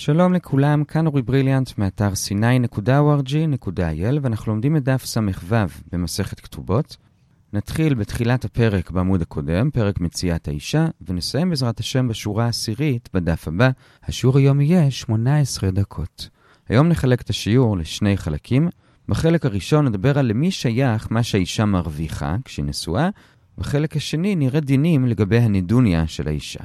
שלום לכולם, כאן אורי בריליאנט מאתר sny.org.il ואנחנו לומדים את דף ס"ו במסכת כתובות. נתחיל בתחילת הפרק בעמוד הקודם, פרק מציאת האישה, ונסיים בעזרת השם בשורה העשירית בדף הבא. השיעור היום יהיה 18 דקות. היום נחלק את השיעור לשני חלקים. בחלק הראשון נדבר על למי שייך מה שהאישה מרוויחה כשהיא נשואה, בחלק השני נראה דינים לגבי הנידוניה של האישה.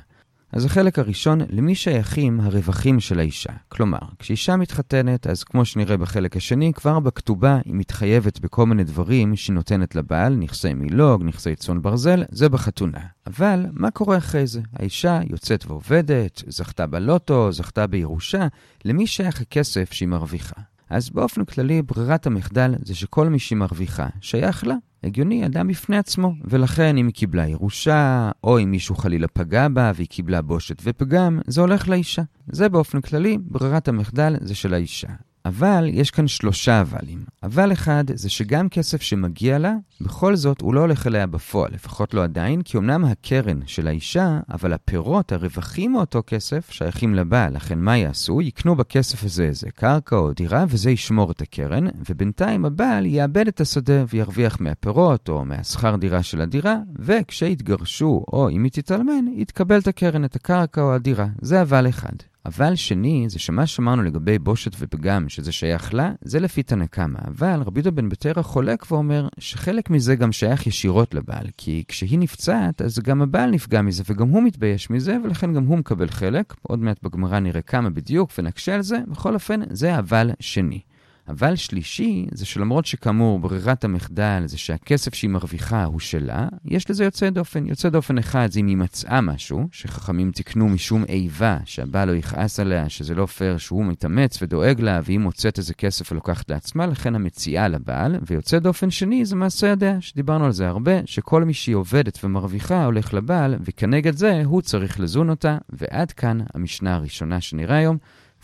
אז החלק הראשון, למי שייכים הרווחים של האישה. כלומר, כשאישה מתחתנת, אז כמו שנראה בחלק השני, כבר בכתובה היא מתחייבת בכל מיני דברים שהיא נותנת לבעל, נכסי מילוג, נכסי צאן ברזל, זה בחתונה. אבל מה קורה אחרי זה? האישה יוצאת ועובדת, זכתה בלוטו, זכתה בירושה, למי שייך הכסף שהיא מרוויחה? אז באופן כללי, ברירת המחדל זה שכל מי שהיא מרוויחה שייך לה. הגיוני, אדם בפני עצמו. ולכן אם היא קיבלה ירושה, או אם מישהו חלילה פגע בה והיא קיבלה בושת ופגם, זה הולך לאישה. זה באופן כללי, ברירת המחדל זה של האישה. אבל יש כאן שלושה אבלים. אבל אחד זה שגם כסף שמגיע לה, בכל זאת הוא לא הולך אליה בפועל, לפחות לא עדיין, כי אמנם הקרן של האישה, אבל הפירות, הרווחים מאותו כסף, שייכים לבעל. לכן מה יעשו? יקנו בכסף הזה איזה קרקע או דירה, וזה ישמור את הקרן, ובינתיים הבעל יאבד את השדה וירוויח מהפירות או מהשכר דירה של הדירה, וכשיתגרשו או אם היא תתאלמן, יתקבל את הקרן, את הקרקע או הדירה. זה אבל אחד. אבל שני, זה שמה שאמרנו לגבי בושת ופגם, שזה שייך לה, זה לפי תנא קמא. אבל רבי יהודה בן בתרא חולק ואומר שחלק מזה גם שייך ישירות לבעל, כי כשהיא נפצעת, אז גם הבעל נפגע מזה, וגם הוא מתבייש מזה, ולכן גם הוא מקבל חלק. עוד מעט בגמרא נראה כמה בדיוק, ונקשה על זה. בכל אופן, זה אבל שני. אבל שלישי, זה שלמרות שכאמור ברירת המחדל זה שהכסף שהיא מרוויחה הוא שלה, יש לזה יוצא דופן. יוצא דופן אחד זה אם היא מצאה משהו, שחכמים תקנו משום איבה, שהבעל לא יכעס עליה, שזה לא פייר שהוא מתאמץ ודואג לה, והיא מוצאת איזה כסף ולוקחת לעצמה, לכן המציאה לבעל. ויוצא דופן שני זה מעשה ידיה, שדיברנו על זה הרבה, שכל מי שהיא עובדת ומרוויחה הולך לבעל, וכנגד זה הוא צריך לזון אותה, ועד כאן המשנה הראשונה שנראה היום,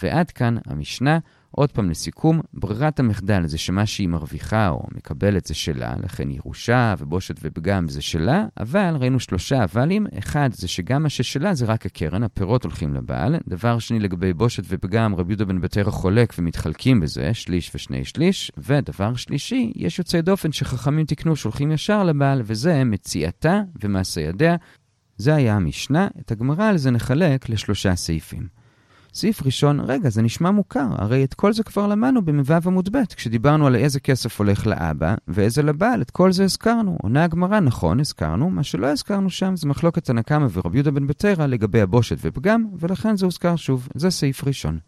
ועד כאן המשנה. עוד פעם לסיכום, ברירת המחדל זה שמה שהיא מרוויחה או מקבלת זה שלה, לכן ירושה ובושת ופגם זה שלה, אבל ראינו שלושה אבלים, אחד זה שגם מה ששלה זה רק הקרן, הפירות הולכים לבעל. דבר שני לגבי בושת ופגם, רבי יהודה בן בתרא חולק ומתחלקים בזה, שליש ושני שליש. ודבר שלישי, יש יוצאי דופן שחכמים תקנו שולחים ישר לבעל, וזה מציאתה ומעשה ידיה. זה היה המשנה, את הגמרא על זה נחלק לשלושה סעיפים. סעיף ראשון, רגע, זה נשמע מוכר, הרי את כל זה כבר למדנו במ"ו עמוד ב', כשדיברנו על איזה כסף הולך לאבא ואיזה לבעל, את כל זה הזכרנו. עונה הגמרא, נכון, הזכרנו, מה שלא הזכרנו שם זה מחלוקת תנא קמא ורבי יהודה בן בתרא לגבי הבושת ופגם, ולכן זה הוזכר שוב. זה סעיף ראשון.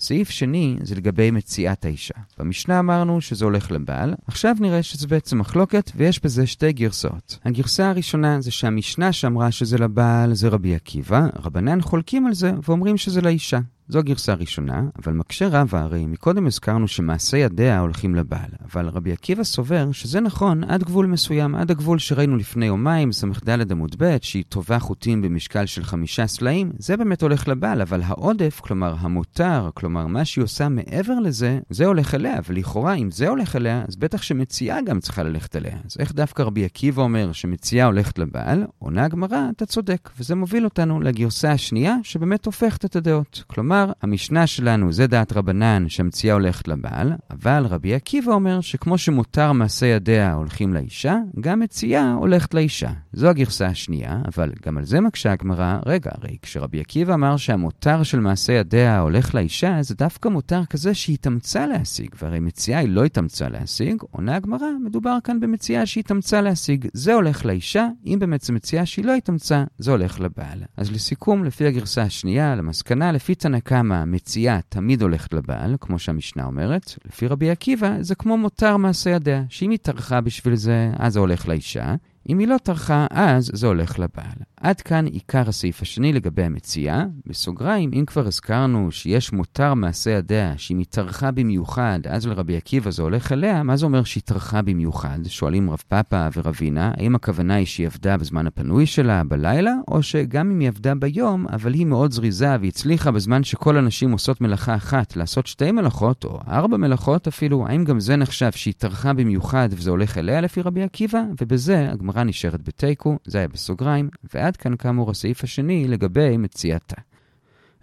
סעיף שני זה לגבי מציאת האישה. במשנה אמרנו שזה הולך לבעל, עכשיו נראה שזה בעצם מחלוקת ויש בזה שתי גרסאות. הגרסה הראשונה זה שהמשנה שאמרה שזה לבעל זה רבי עקיבא, רבנן חולקים על זה ואומרים שזה לאישה. זו הגרסה הראשונה, אבל מקשה רבה, הרי מקודם הזכרנו שמעשה ידיה הולכים לבעל, אבל רבי עקיבא סובר שזה נכון עד גבול מסוים, עד הגבול שראינו לפני יומיים, ס"ד עמוד ב', שהיא טובה חוטים במשקל של חמישה סלעים, זה באמת הולך לבעל, אבל העודף, כלומר המותר, כלומר מה שהיא עושה מעבר לזה, זה הולך אליה, ולכאורה אם זה הולך אליה, אז בטח שמציאה גם צריכה ללכת אליה. אז איך דווקא רבי עקיבא אומר שמציאה הולכת לבעל? עונה הגמרא, אתה צודק, וזה מוביל אותנו לגרסה השנייה, שבאמת הופכת את הדעות. כלומר, כלומר, המשנה שלנו זה דעת רבנן שהמציאה הולכת לבעל, אבל רבי עקיבא אומר שכמו שמותר מעשה ידיה הולכים לאישה, גם מציאה הולכת לאישה. זו הגרסה השנייה, אבל גם על זה מקשה הגמרא, רגע, הרי כשרבי עקיבא אמר שהמותר של מעשה ידיה הולך לאישה, זה דווקא מותר כזה שהיא התאמצה להשיג, והרי מציאה היא לא התאמצה להשיג, עונה הגמרא, מדובר כאן במציאה שהיא התאמצה להשיג. זה הולך לאישה, אם באמת זו מציאה שהיא לא התאמצה, זה הולך לבעל. אז לסיכום, לפי הגרסה השנייה, למסקנה, לפי תנא כמה המציאה תמיד הולכת לבעל, כמו שהמשנה אומרת, לפי רבי עקיבא זה כמו מותר מעשה ידיה, שאם היא טרחה בשביל זה, אז זה הולך לאישה, אם היא לא טרחה, אז זה הולך לבעל. עד כאן עיקר הסעיף השני לגבי המציאה. בסוגריים, אם כבר הזכרנו שיש מותר מעשה ידיה, שאם היא טרחה במיוחד, אז לרבי עקיבא זה הולך אליה, מה זה אומר שהיא טרחה במיוחד? שואלים רב פאפה ורבינה, האם הכוונה היא שהיא עבדה בזמן הפנוי שלה, בלילה, או שגם אם היא עבדה ביום, אבל היא מאוד זריזה והצליחה בזמן שכל הנשים עושות מלאכה אחת, לעשות שתי מלאכות, או ארבע מלאכות אפילו, האם גם זה נחשב שהיא טרחה במיוחד וזה הולך אליה לפי רבי עקיבא? ובזה הגמרא ועד כאן כאמור הסעיף השני לגבי מציאתה.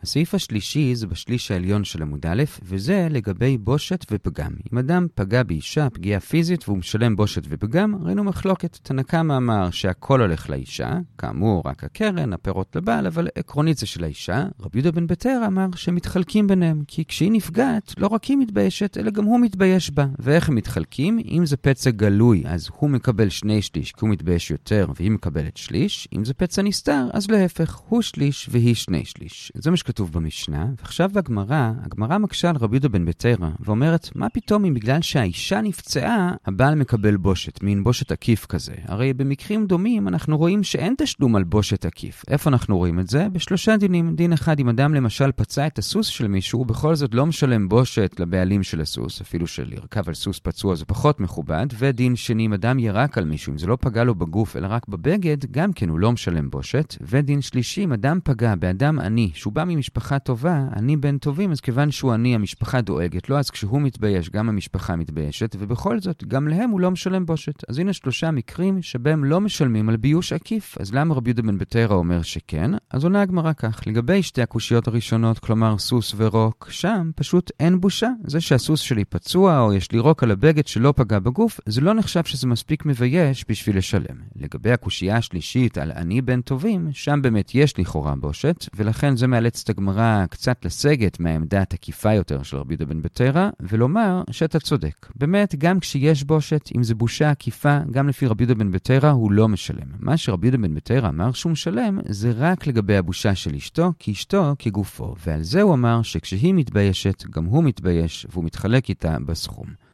הסעיף השלישי זה בשליש העליון של עמוד א', וזה לגבי בושת ופגם. אם אדם פגע באישה, פגיעה פיזית, והוא משלם בושת ופגם, ראינו מחלוקת. תנקמה אמר שהכל הולך לאישה, כאמור, רק הקרן, הפירות לבעל, אבל עקרונית זה של האישה. רבי יהודה בן בתר אמר שמתחלקים ביניהם, כי כשהיא נפגעת, לא רק היא מתביישת, אלא גם הוא מתבייש בה. ואיך הם מתחלקים? אם זה פצע גלוי, אז הוא מקבל שני שליש, כי הוא מתבייש יותר, והיא מקבלת שליש. אם זה פצע נסתר, אז להפך, הוא שליש והיא שני שליש. זה מה שכתוב במשנה, ועכשיו בגמרא, הגמרא מקשה על רבי יהודה בן בתרא, ואומרת, מה פתאום אם בגלל שהאישה נפצעה, הבעל מקבל בושת, מין בושת עקיף כזה? הרי במקרים דומים אנחנו רואים שאין תשלום על בושת עקיף. איפה אנחנו רואים את זה? בשלושה דינים. דין אחד, אם אדם למשל פצע את הסוס של מישהו, הוא בכל זאת לא משלם בושת לבעלים של הסוס, אפילו שלרכב על סוס פצוע זה פחות מכובד, ודין שני, אם אדם ירק על מישהו, אם זה לא פגע לו בגוף אלא רק בבגד, גם כן הוא לא משלם בושת. ודין שלישי, אם אדם פגע באדם עני, שהוא בא ממשפחה טובה, עני בן טובים, אז כיוון שהוא עני, המשפחה דואגת לו, אז כשהוא מתבייש, גם המשפחה מתביישת, ובכל זאת, גם להם הוא לא משלם בושת. אז הנה שלושה מקרים שבהם לא משלמים על ביוש עקיף. אז למה רבי יהודה בן בתרא אומר שכן? אז עונה הגמרא כך, לגבי שתי הקושיות הראשונות, כלומר סוס ורוק, שם פשוט אין בושה. זה שהסוס שלי פצוע, או יש לי רוק על הבגד שלא פגע בגוף, זה לא נחשב שזה מספיק מבייש בשביל לשלם. לגבי הקושייה השלישית על עני בן טובים, שם באמת יש לכאורה בושת, ולכן זה מאלץ את הגמרא קצת לסגת מהעמדה התקיפה יותר של רבי יהודה בן בתרא, ולומר שאתה צודק. באמת, גם כשיש בושת, אם זה בושה עקיפה, גם לפי רבי יהודה בן בתרא, הוא לא משלם. מה שרבי יהודה בן בתרא אמר שהוא משלם, זה רק לגבי הבושה של אשתו, כי אשתו כגופו. ועל זה הוא אמר שכשהיא מתביישת, גם הוא מתבייש, והוא מתחלק איתה בסכום.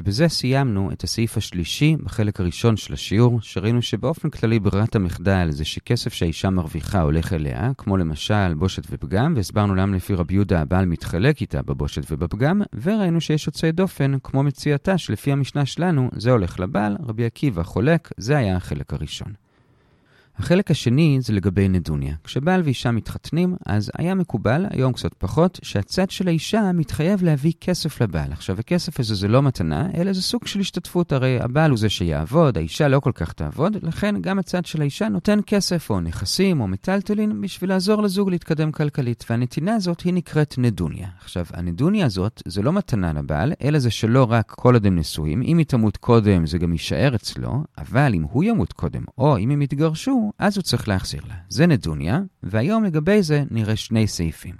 ובזה סיימנו את הסעיף השלישי בחלק הראשון של השיעור, שראינו שבאופן כללי ברירת המחדל זה שכסף שהאישה מרוויחה הולך אליה, כמו למשל בושת ופגם, והסברנו למה לפי רבי יהודה הבעל מתחלק איתה בבושת ובפגם, וראינו שיש יוצאי דופן, כמו מציאתה שלפי המשנה שלנו, זה הולך לבעל, רבי עקיבא חולק, זה היה החלק הראשון. החלק השני זה לגבי נדוניה. כשבעל ואישה מתחתנים, אז היה מקובל, היום קצת פחות, שהצד של האישה מתחייב להביא כסף לבעל. עכשיו, הכסף הזה זה לא מתנה, אלא זה סוג של השתתפות. הרי הבעל הוא זה שיעבוד, האישה לא כל כך תעבוד, לכן גם הצד של האישה נותן כסף או נכסים או מטלטלין בשביל לעזור לזוג להתקדם כלכלית. והנתינה הזאת היא נקראת נדוניה. עכשיו, הנדוניה הזאת זה לא מתנה לבעל, אלא זה שלא רק כל עוד הם נשואים. אם היא תמות קודם, זה גם יישאר אצלו, אבל אם הוא ימות קודם, או אם הם יתגרשו, אז הוא צריך להחזיר לה. זה נדוניה, והיום לגבי זה נראה שני סעיפים.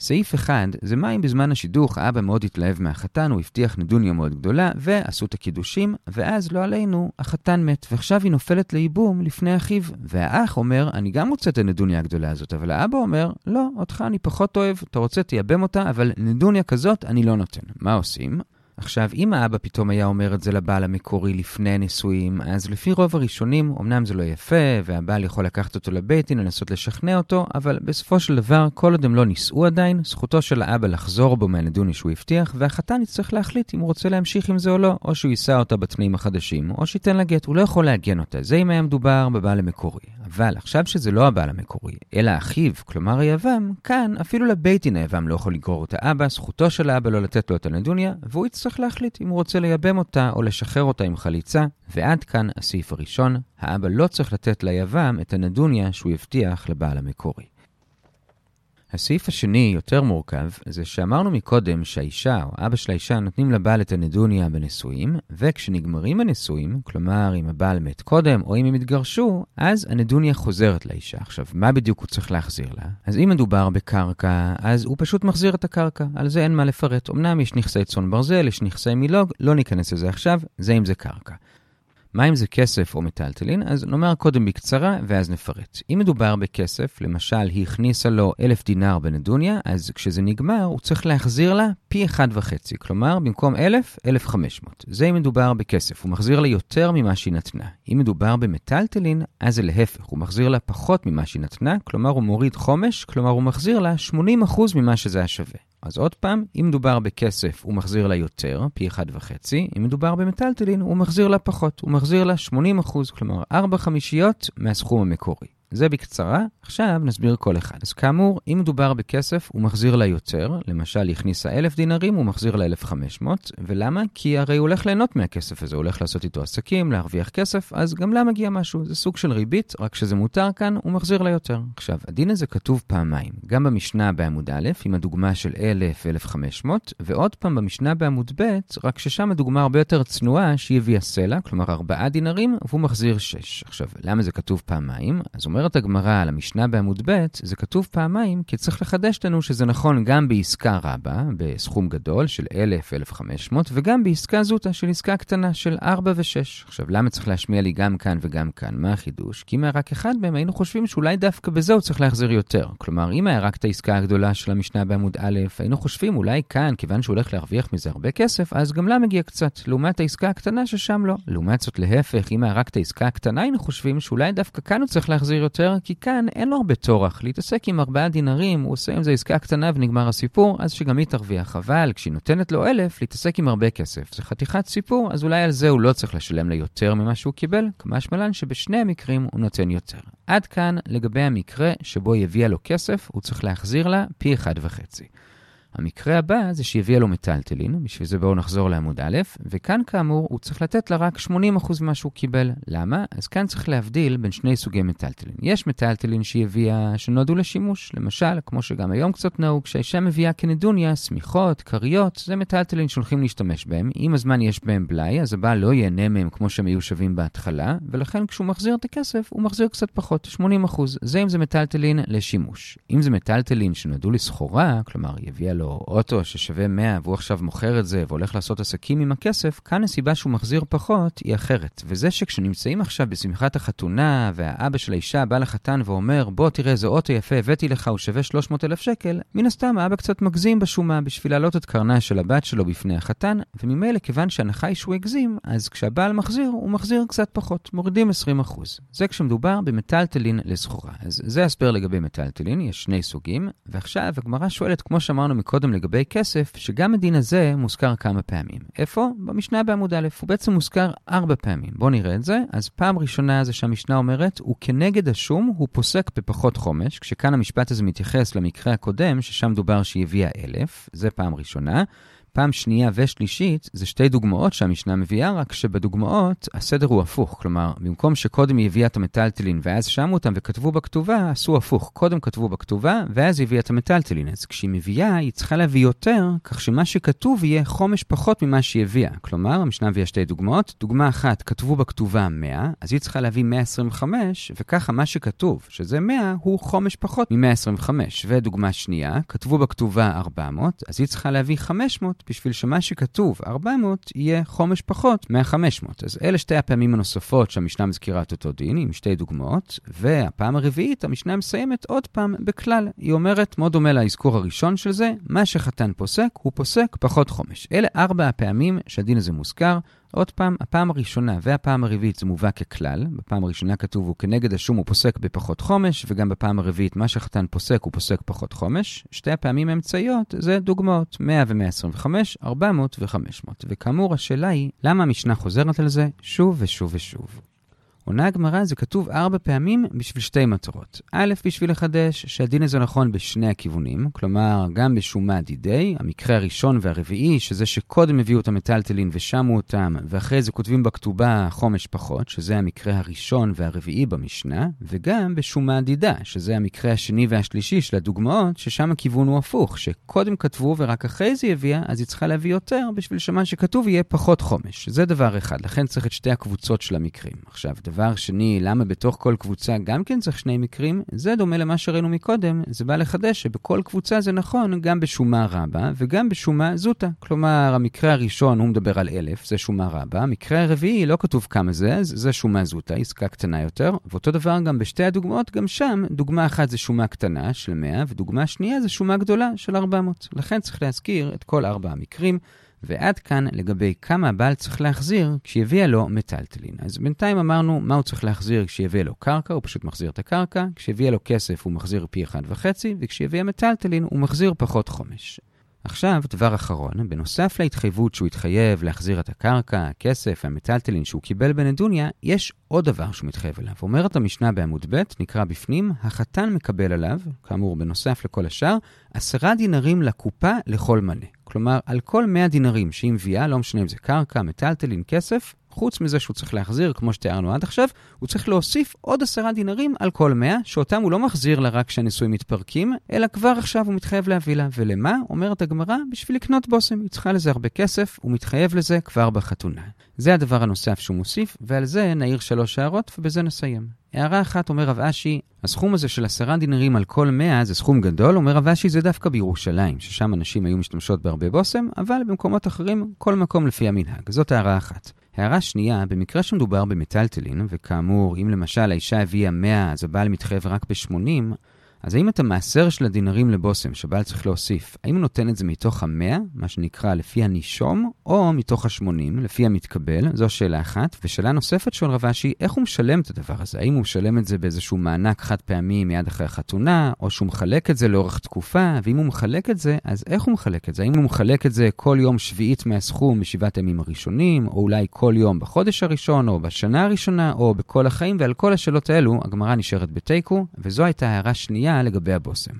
סעיף אחד זה מה אם בזמן השידוך האבא מאוד התלהב מהחתן, הוא הבטיח נדוניה מאוד גדולה, ועשו את הקידושים, ואז לא עלינו, החתן מת, ועכשיו היא נופלת לייבום לפני אחיו. והאח אומר, אני גם רוצה את הנדוניה הגדולה הזאת, אבל האבא אומר, לא, אותך אני פחות אוהב, אתה רוצה תייבם אותה, אבל נדוניה כזאת אני לא נותן. מה עושים? עכשיו, אם האבא פתאום היה אומר את זה לבעל המקורי לפני הנישואים, אז לפי רוב הראשונים, אמנם זה לא יפה, והבעל יכול לקחת אותו לבית דין, לנסות לשכנע אותו, אבל בסופו של דבר, כל עוד הם לא נישאו עדיין, זכותו של האבא לחזור בו מהנדוני שהוא הבטיח, והחתן יצטרך להחליט אם הוא רוצה להמשיך עם זה או לא, או שהוא יישא אותה בתנאים החדשים, או שייתן לה גט, הוא לא יכול לעגן אותה. זה אם היה מדובר בבעל המקורי. אבל עכשיו שזה לא הבעל המקורי, אלא אחיו, כלומר היבם, כאן אפילו לבית דין היבם לא יכול לגרור את האבא, זכותו של האבא לא לתת לו את הנדוניה, והוא יצטרך להחליט אם הוא רוצה לייבם אותה או לשחרר אותה עם חליצה. ועד כאן הסעיף הראשון, האבא לא צריך לתת ליבם את הנדוניה שהוא הבטיח לבעל המקורי. הסעיף השני, יותר מורכב, זה שאמרנו מקודם שהאישה או אבא של האישה נותנים לבעל את הנדוניה בנישואים, וכשנגמרים הנישואים, כלומר אם הבעל מת קודם או אם הם התגרשו, אז הנדוניה חוזרת לאישה. עכשיו, מה בדיוק הוא צריך להחזיר לה? אז אם מדובר בקרקע, אז הוא פשוט מחזיר את הקרקע, על זה אין מה לפרט. אמנם יש נכסי צאן ברזל, יש נכסי מילוג, לא ניכנס לזה עכשיו, זה אם זה קרקע. מה אם זה כסף או מטלטלין? אז נאמר קודם בקצרה ואז נפרט. אם מדובר בכסף, למשל היא הכניסה לו אלף דינר בנדוניה, אז כשזה נגמר הוא צריך להחזיר לה פי אחד וחצי. כלומר, במקום אלף, אלף חמש מאות. זה אם מדובר בכסף, הוא מחזיר לה יותר ממה שהיא נתנה. אם מדובר במטלטלין, אז זה להפך, הוא מחזיר לה פחות ממה שהיא נתנה, כלומר הוא מוריד חומש, כלומר הוא מחזיר לה 80% ממה שזה היה שווה. אז עוד פעם, אם מדובר בכסף, הוא מחזיר לה יותר, פי 1.5, אם מדובר במטלטלין, הוא מחזיר לה פחות, הוא מחזיר לה 80%, כלומר 4 חמישיות מהסכום המקורי. זה בקצרה, עכשיו נסביר כל אחד. אז כאמור, אם מדובר בכסף, הוא מחזיר לה. למשל, היא הכניסה 1,000 דינרים, הוא מחזיר לה 1,500. ולמה? כי הרי הוא הולך ליהנות מהכסף הזה, הוא הולך לעשות איתו עסקים, להרוויח כסף, אז גם לה מגיע משהו. זה סוג של ריבית, רק שזה מותר כאן, הוא מחזיר לה. עכשיו, הדין הזה כתוב פעמיים, גם במשנה בעמוד א', עם הדוגמה של 1,000 1,500, ועוד פעם במשנה בעמוד ב', רק ששם הדוגמה הרבה יותר צנועה, שהיא הביאה סלע, כלומר 4 דינרים, והוא מחזיר 6. עכשיו, למה זה כתוב פעמיים? אז אומרת הגמרא על המשנה בעמוד ב', זה כתוב פעמיים, כי צריך לחדש לנו שזה נכון גם בעסקה רבה, בסכום גדול של 1,000, 1,500, וגם בעסקה זוטה של עסקה קטנה של 4 ו-6. עכשיו, למה צריך להשמיע לי גם כאן וגם כאן? מה החידוש? כי אם היה רק אחד מהם, היינו חושבים שאולי דווקא בזה הוא צריך להחזיר יותר. כלומר, אם היה רק את העסקה הגדולה של המשנה בעמוד א', היינו חושבים אולי כאן, כיוון שהוא הולך להרוויח מזה הרבה כסף, אז גם לה מגיע קצת, לעומת העסקה הקטנה ששם לא. לעומת זאת, להפך, אם היה רק את העסקה הקטנה, היינו חושבים שאולי דווקא כאן הוא צריך להחזיר כי כאן אין לו הרבה טורח להתעסק עם ארבעה דינרים, הוא עושה עם זה עסקה קטנה ונגמר הסיפור, אז שגם היא תרוויח. אבל כשהיא נותנת לו אלף, להתעסק עם הרבה כסף. זה חתיכת סיפור, אז אולי על זה הוא לא צריך לשלם לה יותר ממה שהוא קיבל, כמשמלן שבשני המקרים הוא נותן יותר. עד כאן לגבי המקרה שבו היא הביאה לו כסף, הוא צריך להחזיר לה פי אחד וחצי. המקרה הבא זה שהיא הביאה לו מטלטלין, בשביל זה בואו נחזור לעמוד א', וכאן כאמור הוא צריך לתת לה רק 80% ממה שהוא קיבל. למה? אז כאן צריך להבדיל בין שני סוגי מטלטלין. יש מטלטלין שהיא הביאה שנועדו לשימוש, למשל, כמו שגם היום קצת נהוג, כשהאישה מביאה כנדוניה, שמיכות, כריות, זה מטלטלין שהולכים להשתמש בהם. אם הזמן יש בהם בלאי, אז הבעל לא ייהנה מהם כמו שהם היו שווים בהתחלה, ולכן כשהוא מחזיר את הכסף, הוא מחזיר קצת פחות, 80%. זה אם זה מטלטלין לשימוש. אם זה מטלטלין שנועדו לסחורה, כלומר, היא הביאה לו אוטו ששווה 100 והוא עכשיו מוכר את זה והולך לעשות עסקים עם הכסף, כאן הסיבה שהוא מחזיר פחות היא אחרת. וזה שכשנמצאים עכשיו בשמחת החתונה והאבא של האישה בא לחתן ואומר בוא תראה איזה אוטו יפה הבאתי לך הוא שווה 300 אלף שקל, מן הסתם האבא קצת מגזים בשומה בשביל להעלות את קרנה של הבת שלו בפני החתן, וממילא כיוון שההנחה היא שהוא הגזים, אז כשהבעל מחזיר הוא מחזיר קצת פחות, מורידים 20%. זה כשמדובר במטלטלין לסחורה. אז זה הסבר לגבי מטלטלין, יש שני סוגים, ועכשיו הגמרא שואלת, כמו שאמרנו מקודם לגבי כסף, שגם הדין הזה מוזכר כמה פעמים. איפה? במשנה בעמוד א', הוא בעצם מוזכר ארבע פעמים. בואו נראה את זה. אז פעם ראשונה זה שהמשנה אומרת, הוא כנגד השום, הוא פוסק בפחות חומש, כשכאן המשפט הזה מתייחס למקרה הקודם, ששם דובר שהיא הביאה אלף, זה פעם ראשונה. פעם שנייה ושלישית זה שתי דוגמאות שהמשנה מביאה, רק שבדוגמאות הסדר הוא הפוך. כלומר, במקום שקודם היא הביאה את המטלטלין ואז שמו אותם וכתבו בכתובה, עשו הפוך. קודם כתבו בכתובה ואז היא הביאה את המטלטלין. אז כשהיא מביאה, היא צריכה להביא יותר, כך שמה שכתוב יהיה חומש פחות ממה שהיא הביאה. כלומר, המשנה מביאה שתי דוגמאות. דוגמה אחת, כתבו בכתובה 100, אז היא צריכה להביא 125, וככה מה שכתוב, שזה 100, הוא חומש פחות מ-125. ודוגמה שנייה, כתבו בכתובה 400, אז היא צריכה להביא 500 בשביל שמה שכתוב 400 יהיה חומש פחות מה-500. אז אלה שתי הפעמים הנוספות שהמשנה מזכירה את אותו דין, עם שתי דוגמאות, והפעם הרביעית המשנה מסיימת עוד פעם בכלל. היא אומרת, מאוד דומה לאזכור הראשון של זה, מה שחתן פוסק, הוא פוסק פחות חומש. אלה ארבע הפעמים שהדין הזה מוזכר. עוד פעם, הפעם הראשונה והפעם הרביעית זה מובא ככלל. בפעם הראשונה כתוב הוא כנגד השום הוא פוסק בפחות חומש, וגם בפעם הרביעית מה שחתן פוסק הוא פוסק פחות חומש. שתי הפעמים האמצעיות זה דוגמאות 100 ו-125, 400 ו-500. וכאמור, השאלה היא, למה המשנה חוזרת על זה שוב ושוב ושוב? עונה הגמרא זה כתוב ארבע פעמים בשביל שתי מטרות. א', בשביל לחדש שהדין הזה נכון בשני הכיוונים, כלומר, גם בשומה דידי, המקרה הראשון והרביעי, שזה שקודם הביאו את המטלטלין ושמו אותם, ואחרי זה כותבים בכתובה חומש פחות, שזה המקרה הראשון והרביעי במשנה, וגם בשומה דידה, שזה המקרה השני והשלישי של הדוגמאות, ששם הכיוון הוא הפוך, שקודם כתבו ורק אחרי זה הביאה, אז היא צריכה להביא יותר בשביל שמה שכתוב יהיה פחות חומש. זה דבר אחד, לכן צריך את שתי הקבוצות של המקרים. עכשיו, דבר שני, למה בתוך כל קבוצה גם כן צריך שני מקרים? זה דומה למה שראינו מקודם, זה בא לחדש שבכל קבוצה זה נכון גם בשומה רבה וגם בשומה זוטה. כלומר, המקרה הראשון הוא מדבר על אלף, זה שומה רבה, המקרה הרביעי לא כתוב כמה זה, זה שומה זוטה, עסקה קטנה יותר, ואותו דבר גם בשתי הדוגמאות, גם שם, דוגמה אחת זה שומה קטנה של 100, ודוגמה שנייה זה שומה גדולה של 400. לכן צריך להזכיר את כל ארבע המקרים. ועד כאן לגבי כמה הבעל צריך להחזיר כשיביאה לו מטלטלין. אז בינתיים אמרנו מה הוא צריך להחזיר כשיביאה לו קרקע, הוא פשוט מחזיר את הקרקע, כשיביאה לו כסף הוא מחזיר פי אחד וחצי, וכשיביאה מטלטלין הוא מחזיר פחות חומש. עכשיו, דבר אחרון, בנוסף להתחייבות שהוא התחייב להחזיר את הקרקע, הכסף, המטלטלין שהוא קיבל בנדוניה, יש עוד דבר שהוא מתחייב אליו. אומרת המשנה בעמוד ב', נקרא בפנים, החתן מקבל עליו, כאמור, בנוסף לכל השאר, עשרה דינרים לקופה לכל מנה. כלומר, על כל 100 דינרים שהיא מביאה, לא משנה אם זה קרקע, מטלטלין, כסף, חוץ מזה שהוא צריך להחזיר, כמו שתיארנו עד עכשיו, הוא צריך להוסיף עוד עשרה דינרים על כל מאה, שאותם הוא לא מחזיר לה רק כשהנישואים מתפרקים, אלא כבר עכשיו הוא מתחייב להביא לה. ולמה? אומרת הגמרא, בשביל לקנות בושם. היא צריכה לזה הרבה כסף, הוא מתחייב לזה כבר בחתונה. זה הדבר הנוסף שהוא מוסיף, ועל זה נעיר שלוש הערות, ובזה נסיים. הערה אחת, אומר רב אשי, הסכום הזה של עשרה דינרים על כל מאה זה סכום גדול, אומר רב אשי זה דווקא בירושלים, ששם אנשים היו משתמשות בהרבה בושם, אבל במקומות אחרים, כל מקום לפי המנהג. זאת הערה אחת. הערה שנייה, במקרה שמדובר במטלטלין, וכאמור, אם למשל האישה הביאה 100, אז הבעל מתחייב רק ב-80, אז האם את המעשר של הדינרים לבושם שבעל צריך להוסיף, האם הוא נותן את זה מתוך המאה, מה שנקרא לפי הנישום, או מתוך השמונים, לפי המתקבל? זו שאלה אחת. ושאלה נוספת שואל רב אשי, איך הוא משלם את הדבר הזה? האם הוא משלם את זה באיזשהו מענק חד פעמי מיד אחרי החתונה, או שהוא מחלק את זה לאורך תקופה, ואם הוא מחלק את זה, אז איך הוא מחלק את זה? האם הוא מחלק את זה כל יום שביעית מהסכום משבעת הימים הראשונים, או אולי כל יום בחודש הראשון, או בשנה הראשונה, או בכל החיים? ועל כל השאלות האלו, הגמרא נשארת בתיקו, וזו הייתה הערה שנייה לגבי הבושם.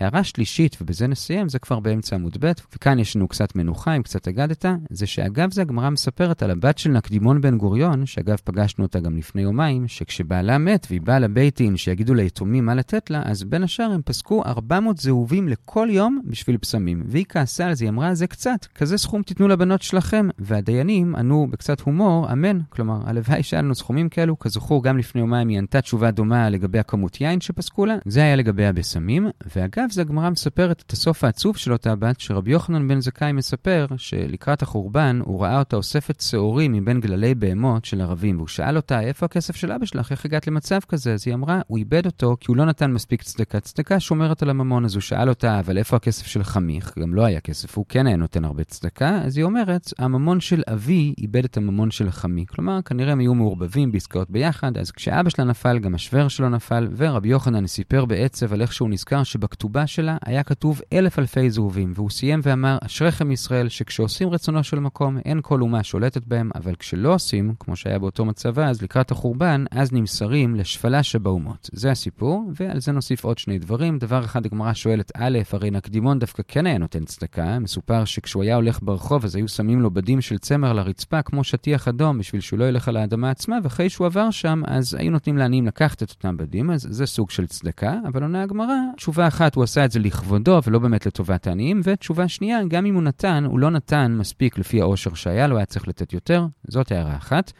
הערה שלישית, ובזה נסיים, זה כבר באמצע עמוד ב', וכאן יש לנו קצת מנוחה, אם קצת אגדת, זה שאגב זה הגמרא מספרת על הבת של נקדימון בן גוריון, שאגב פגשנו אותה גם לפני יומיים, שכשבעלה מת והיא באה לבייטים שיגידו ליתומים מה לתת לה, אז בין השאר הם פסקו 400 זהובים לכל יום בשביל פסמים. והיא כעסה על זה, היא אמרה, זה קצת, כזה סכום תיתנו לבנות שלכם. והדיינים ענו בקצת הומור, אמן. כלומר, הלוואי שהיה לנו סכומים כאלו, כזכור, גם לפני יומיים היא ענתה תשובה דומה לגבי הכמות יין שפסקו לה, זה היה לגבי הבשמים. ואגב, זה הגמרא מספרת את הסוף העצוב של אותה בת, שרבי יוחנן בן זכאי מספר שלקראת החורבן הוא ראה אותה אוספת שעורים מבין גללי בהמות של ערבים, והוא שאל אותה, איפה הכסף של אבא שלך? איך הגעת למצב כזה? אז היא אמרה, הוא איבד אותו כי הוא לא נתן מספיק צדקה. צדקה שומרת על הממון, אז הוא שאל אותה, אבל איפה הכסף של חמיך? גם לא היה כסף, הוא כן היה נותן הרבה צדקה. אז היא אומרת, הממון של אבי איבד את הממון של חמי. כלומר, כנראה הם היו מעורבבים בעסקאות ביחד, אז כשאבא שלה נפל, גם השוור שלו נפל, ורבי יוחנן סיפר בעצב על איך שהוא נזכר שבכתובה שלה היה כתוב אלף אלפי זהובים, והוא סיים ואמר, אשריכם ישראל, שכשעושים רצונו של מקום, אין כל אומה שולטת בהם, אבל כשלא עושים, כמו שהיה באותו מצב אז, לקראת החורבן, אז נמסרים לשפלה שבאומות. זה הסיפור, ועל זה נוסיף עוד שני דברים. דבר אחד, הגמרא שואלת, א', הרי נקדימון דווקא כן היה נותן צדקה, מסופר שכשהוא היה הולך ברחוב, אז היו שמים לו בדים של צמר לרצפה, כמו שטיח אדום, בשביל שהוא לא ילך על האדמה עצמה, ואחרי שהוא עבר שם, אז היו נותנים לעניים לקחת את אותם בדים, אז זה סוג של צדקה, אבל עונה הגמרא, תשובה אחת, הוא עשה את זה לכבודו ולא באמת לטובת העניים. ותשובה שנייה, גם אם הוא נתן, הוא לא נתן מספיק לפי העושר שהיה לו, היה צריך לתת יותר. זאת הערה אחת.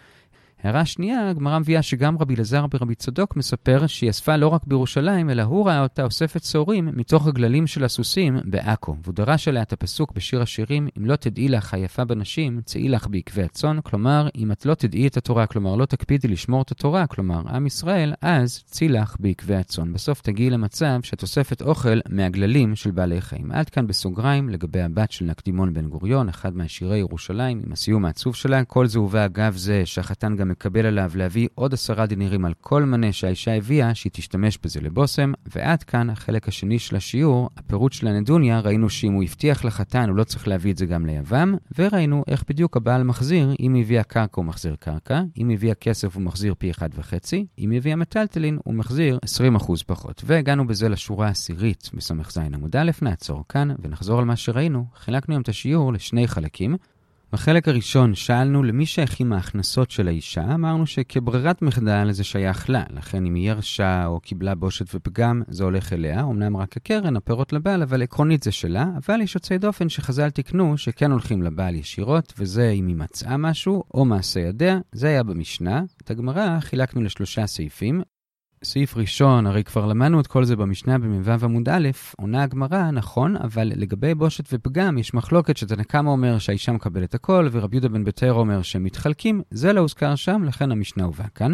הערה שנייה, הגמרא מביאה שגם רבי אלעזר ברבי צדוק מספר שהיא אספה לא רק בירושלים, אלא הוא ראה אותה אוספת צהורים מתוך הגללים של הסוסים בעכו. והוא דרש עליה את הפסוק בשיר השירים, אם לא תדעי לך היפה בנשים, צאי לך בעקבי הצאן. כלומר, אם את לא תדעי את התורה, כלומר לא תקפידי לשמור את התורה, כלומר עם ישראל, אז צאי לך בעקבי הצאן. בסוף תגיעי למצב שאת אוספת אוכל מהגללים של בעלי חיים. עד כאן בסוגריים לגבי הבת של נקדימון בן גוריון, אחד מהשירי ירושלים, עם הסיום העצוב שלה. כל זה הובא אגב זה שהחתן גם מקבל עליו להביא עוד עשרה דינרים על כל מנה שהאישה הביאה, שהיא תשתמש בזה לבושם. ועד כאן החלק השני של השיעור, הפירוט של הנדוניה, ראינו שאם הוא הבטיח לחתן, הוא לא צריך להביא את זה גם ליבם, וראינו איך בדיוק הבעל מחזיר, אם הביאה קרקע הוא מחזיר קרקע, אם הביאה כסף הוא מחזיר פי אחד וחצי, אם היא הביאה מטלטלין הוא מחזיר 20% פחות. והגענו בזה לשורה העשירית בס"ז עמוד א', נעצור כאן ונחזור על מה שראינו. חילקנו היום את השיעור לשני חלקים. בחלק הראשון שאלנו למי שייכים ההכנסות של האישה, אמרנו שכברירת מחדל זה שייך לה, לכן אם היא ירשה או קיבלה בושת ופגם, זה הולך אליה, אמנם רק הקרן, הפירות לבעל, אבל עקרונית זה שלה, אבל יש יוצאי דופן שחז"ל תיקנו שכן הולכים לבעל ישירות, וזה אם היא מצאה משהו או מעשה ידיה, זה היה במשנה. את הגמרא חילקנו לשלושה סעיפים, סעיף ראשון, הרי כבר למדנו את כל זה במשנה במ"ו עמוד א', עונה הגמרא, נכון, אבל לגבי בושת ופגם יש מחלוקת שתנקמה אומר שהאישה מקבלת הכל, ורבי יהודה בן ביתר אומר שהם מתחלקים, זה לא הוזכר שם, לכן המשנה הובא כאן.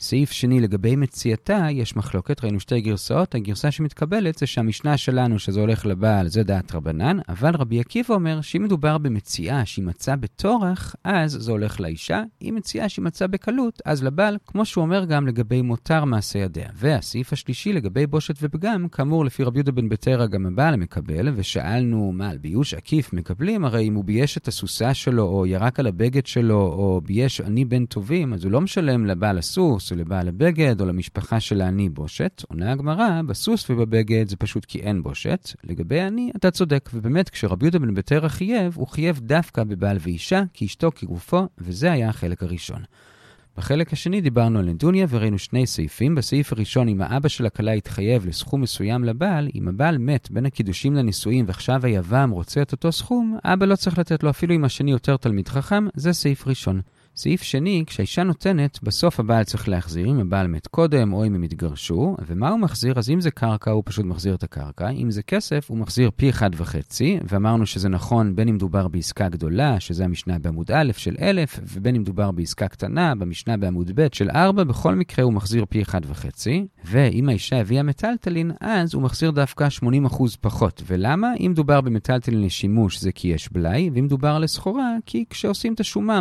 סעיף שני, לגבי מציאתה, יש מחלוקת, ראינו שתי גרסאות, הגרסה שמתקבלת זה שהמשנה שלנו, שזה הולך לבעל, זה דעת רבנן, אבל רבי עקיבא אומר שאם מדובר במציאה שהיא מצאה בטורח, אז זה הולך לאישה, אם מציאה שהיא מצאה בקלות, אז לבעל, כמו שהוא אומר גם לגבי מותר מעשה בידיה. והסעיף השלישי לגבי בושת ופגם, כאמור, לפי רבי יהודה בן ביתרא גם הבעל מקבל, ושאלנו מה על ביוש עקיף מקבלים, הרי אם הוא בייש את הסוסה שלו, או ירק על הבגד שלו, או בייש עני בן טובים, אז הוא לא משלם לבעל הסוס, או לבעל הבגד, או למשפחה של העני בושת. עונה הגמרא, בסוס ובבגד זה פשוט כי אין בושת. לגבי העני, אתה צודק, ובאמת, כשרבי יהודה בן ביתרא חייב, הוא חייב דווקא בבעל ואישה, כי אשתו כגופו, וזה היה החלק הראשון. בחלק השני דיברנו על נדוניה וראינו שני סעיפים. בסעיף הראשון, אם האבא של הכלה התחייב לסכום מסוים לבעל, אם הבעל מת בין הקידושים לנישואים ועכשיו היבם רוצה את אותו סכום, אבא לא צריך לתת לו אפילו אם השני יותר תלמיד חכם, זה סעיף ראשון. סעיף שני, כשהאישה נותנת, בסוף הבעל צריך להחזיר, אם הבעל מת קודם או אם הם התגרשו, ומה הוא מחזיר? אז אם זה קרקע, הוא פשוט מחזיר את הקרקע, אם זה כסף, הוא מחזיר פי אחד וחצי, ואמרנו שזה נכון בין אם מדובר בעסקה גדולה, שזה המשנה בעמוד א' של אלף, ובין אם מדובר בעסקה קטנה, במשנה בעמוד ב' של ארבע, בכל מקרה הוא מחזיר פי אחד וחצי, ואם האישה הביאה מטלטלין, אז הוא מחזיר דווקא 80% פחות. ולמה? אם מדובר במטלטלין לשימוש זה כי יש בלאי, ואם מדובר על כי כשעושים את השומה.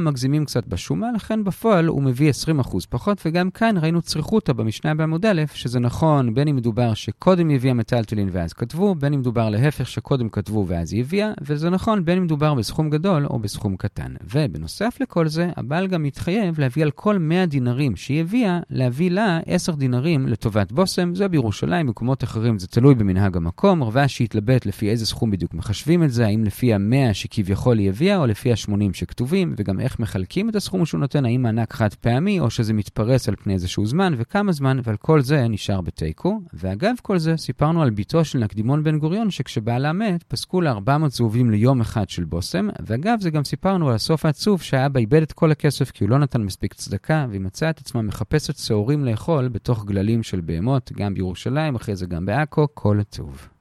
השומה, לכן בפועל הוא מביא 20% פחות, וגם כאן ראינו צריכותא במשנה בעמוד א', שזה נכון בין אם מדובר שקודם הביאה מטלטלין ואז כתבו, בין אם מדובר להפך שקודם כתבו ואז היא הביאה, וזה נכון בין אם מדובר בסכום גדול או בסכום קטן. ובנוסף לכל זה, הבעל גם מתחייב להביא על כל 100 דינרים שהיא הביאה, להביא לה 10 דינרים לטובת בושם, זה בירושלים, במקומות אחרים זה תלוי במנהג המקום, רבה שהתלבט לפי איזה סכום בדיוק מחשבים את זה, האם לפי ה-100 שכביכול היא הביאה, או לפי ה-80 שכתובים, וגם איך מחלקים את הסכום שהוא נותן, האם מענק חד פעמי, או שזה מתפרס על פני איזשהו זמן, וכמה זמן, ועל כל זה נשאר בתיקו. ואגב כל זה, סיפרנו על בתו של נקדימון בן גוריון, שכשבעלה מת, פסקו לה 400 זהובים ליום אחד של בושם, ואגב זה גם סיפרנו על הסוף העצוב שהאבא איבד את כל הכסף כי הוא לא נתן מספיק צדקה, והיא מצאה את עצמה מחפשת שעורים לאכול בתוך גללים של בהמות, גם בירושלים, אחרי זה גם בעכו, כל עצוב.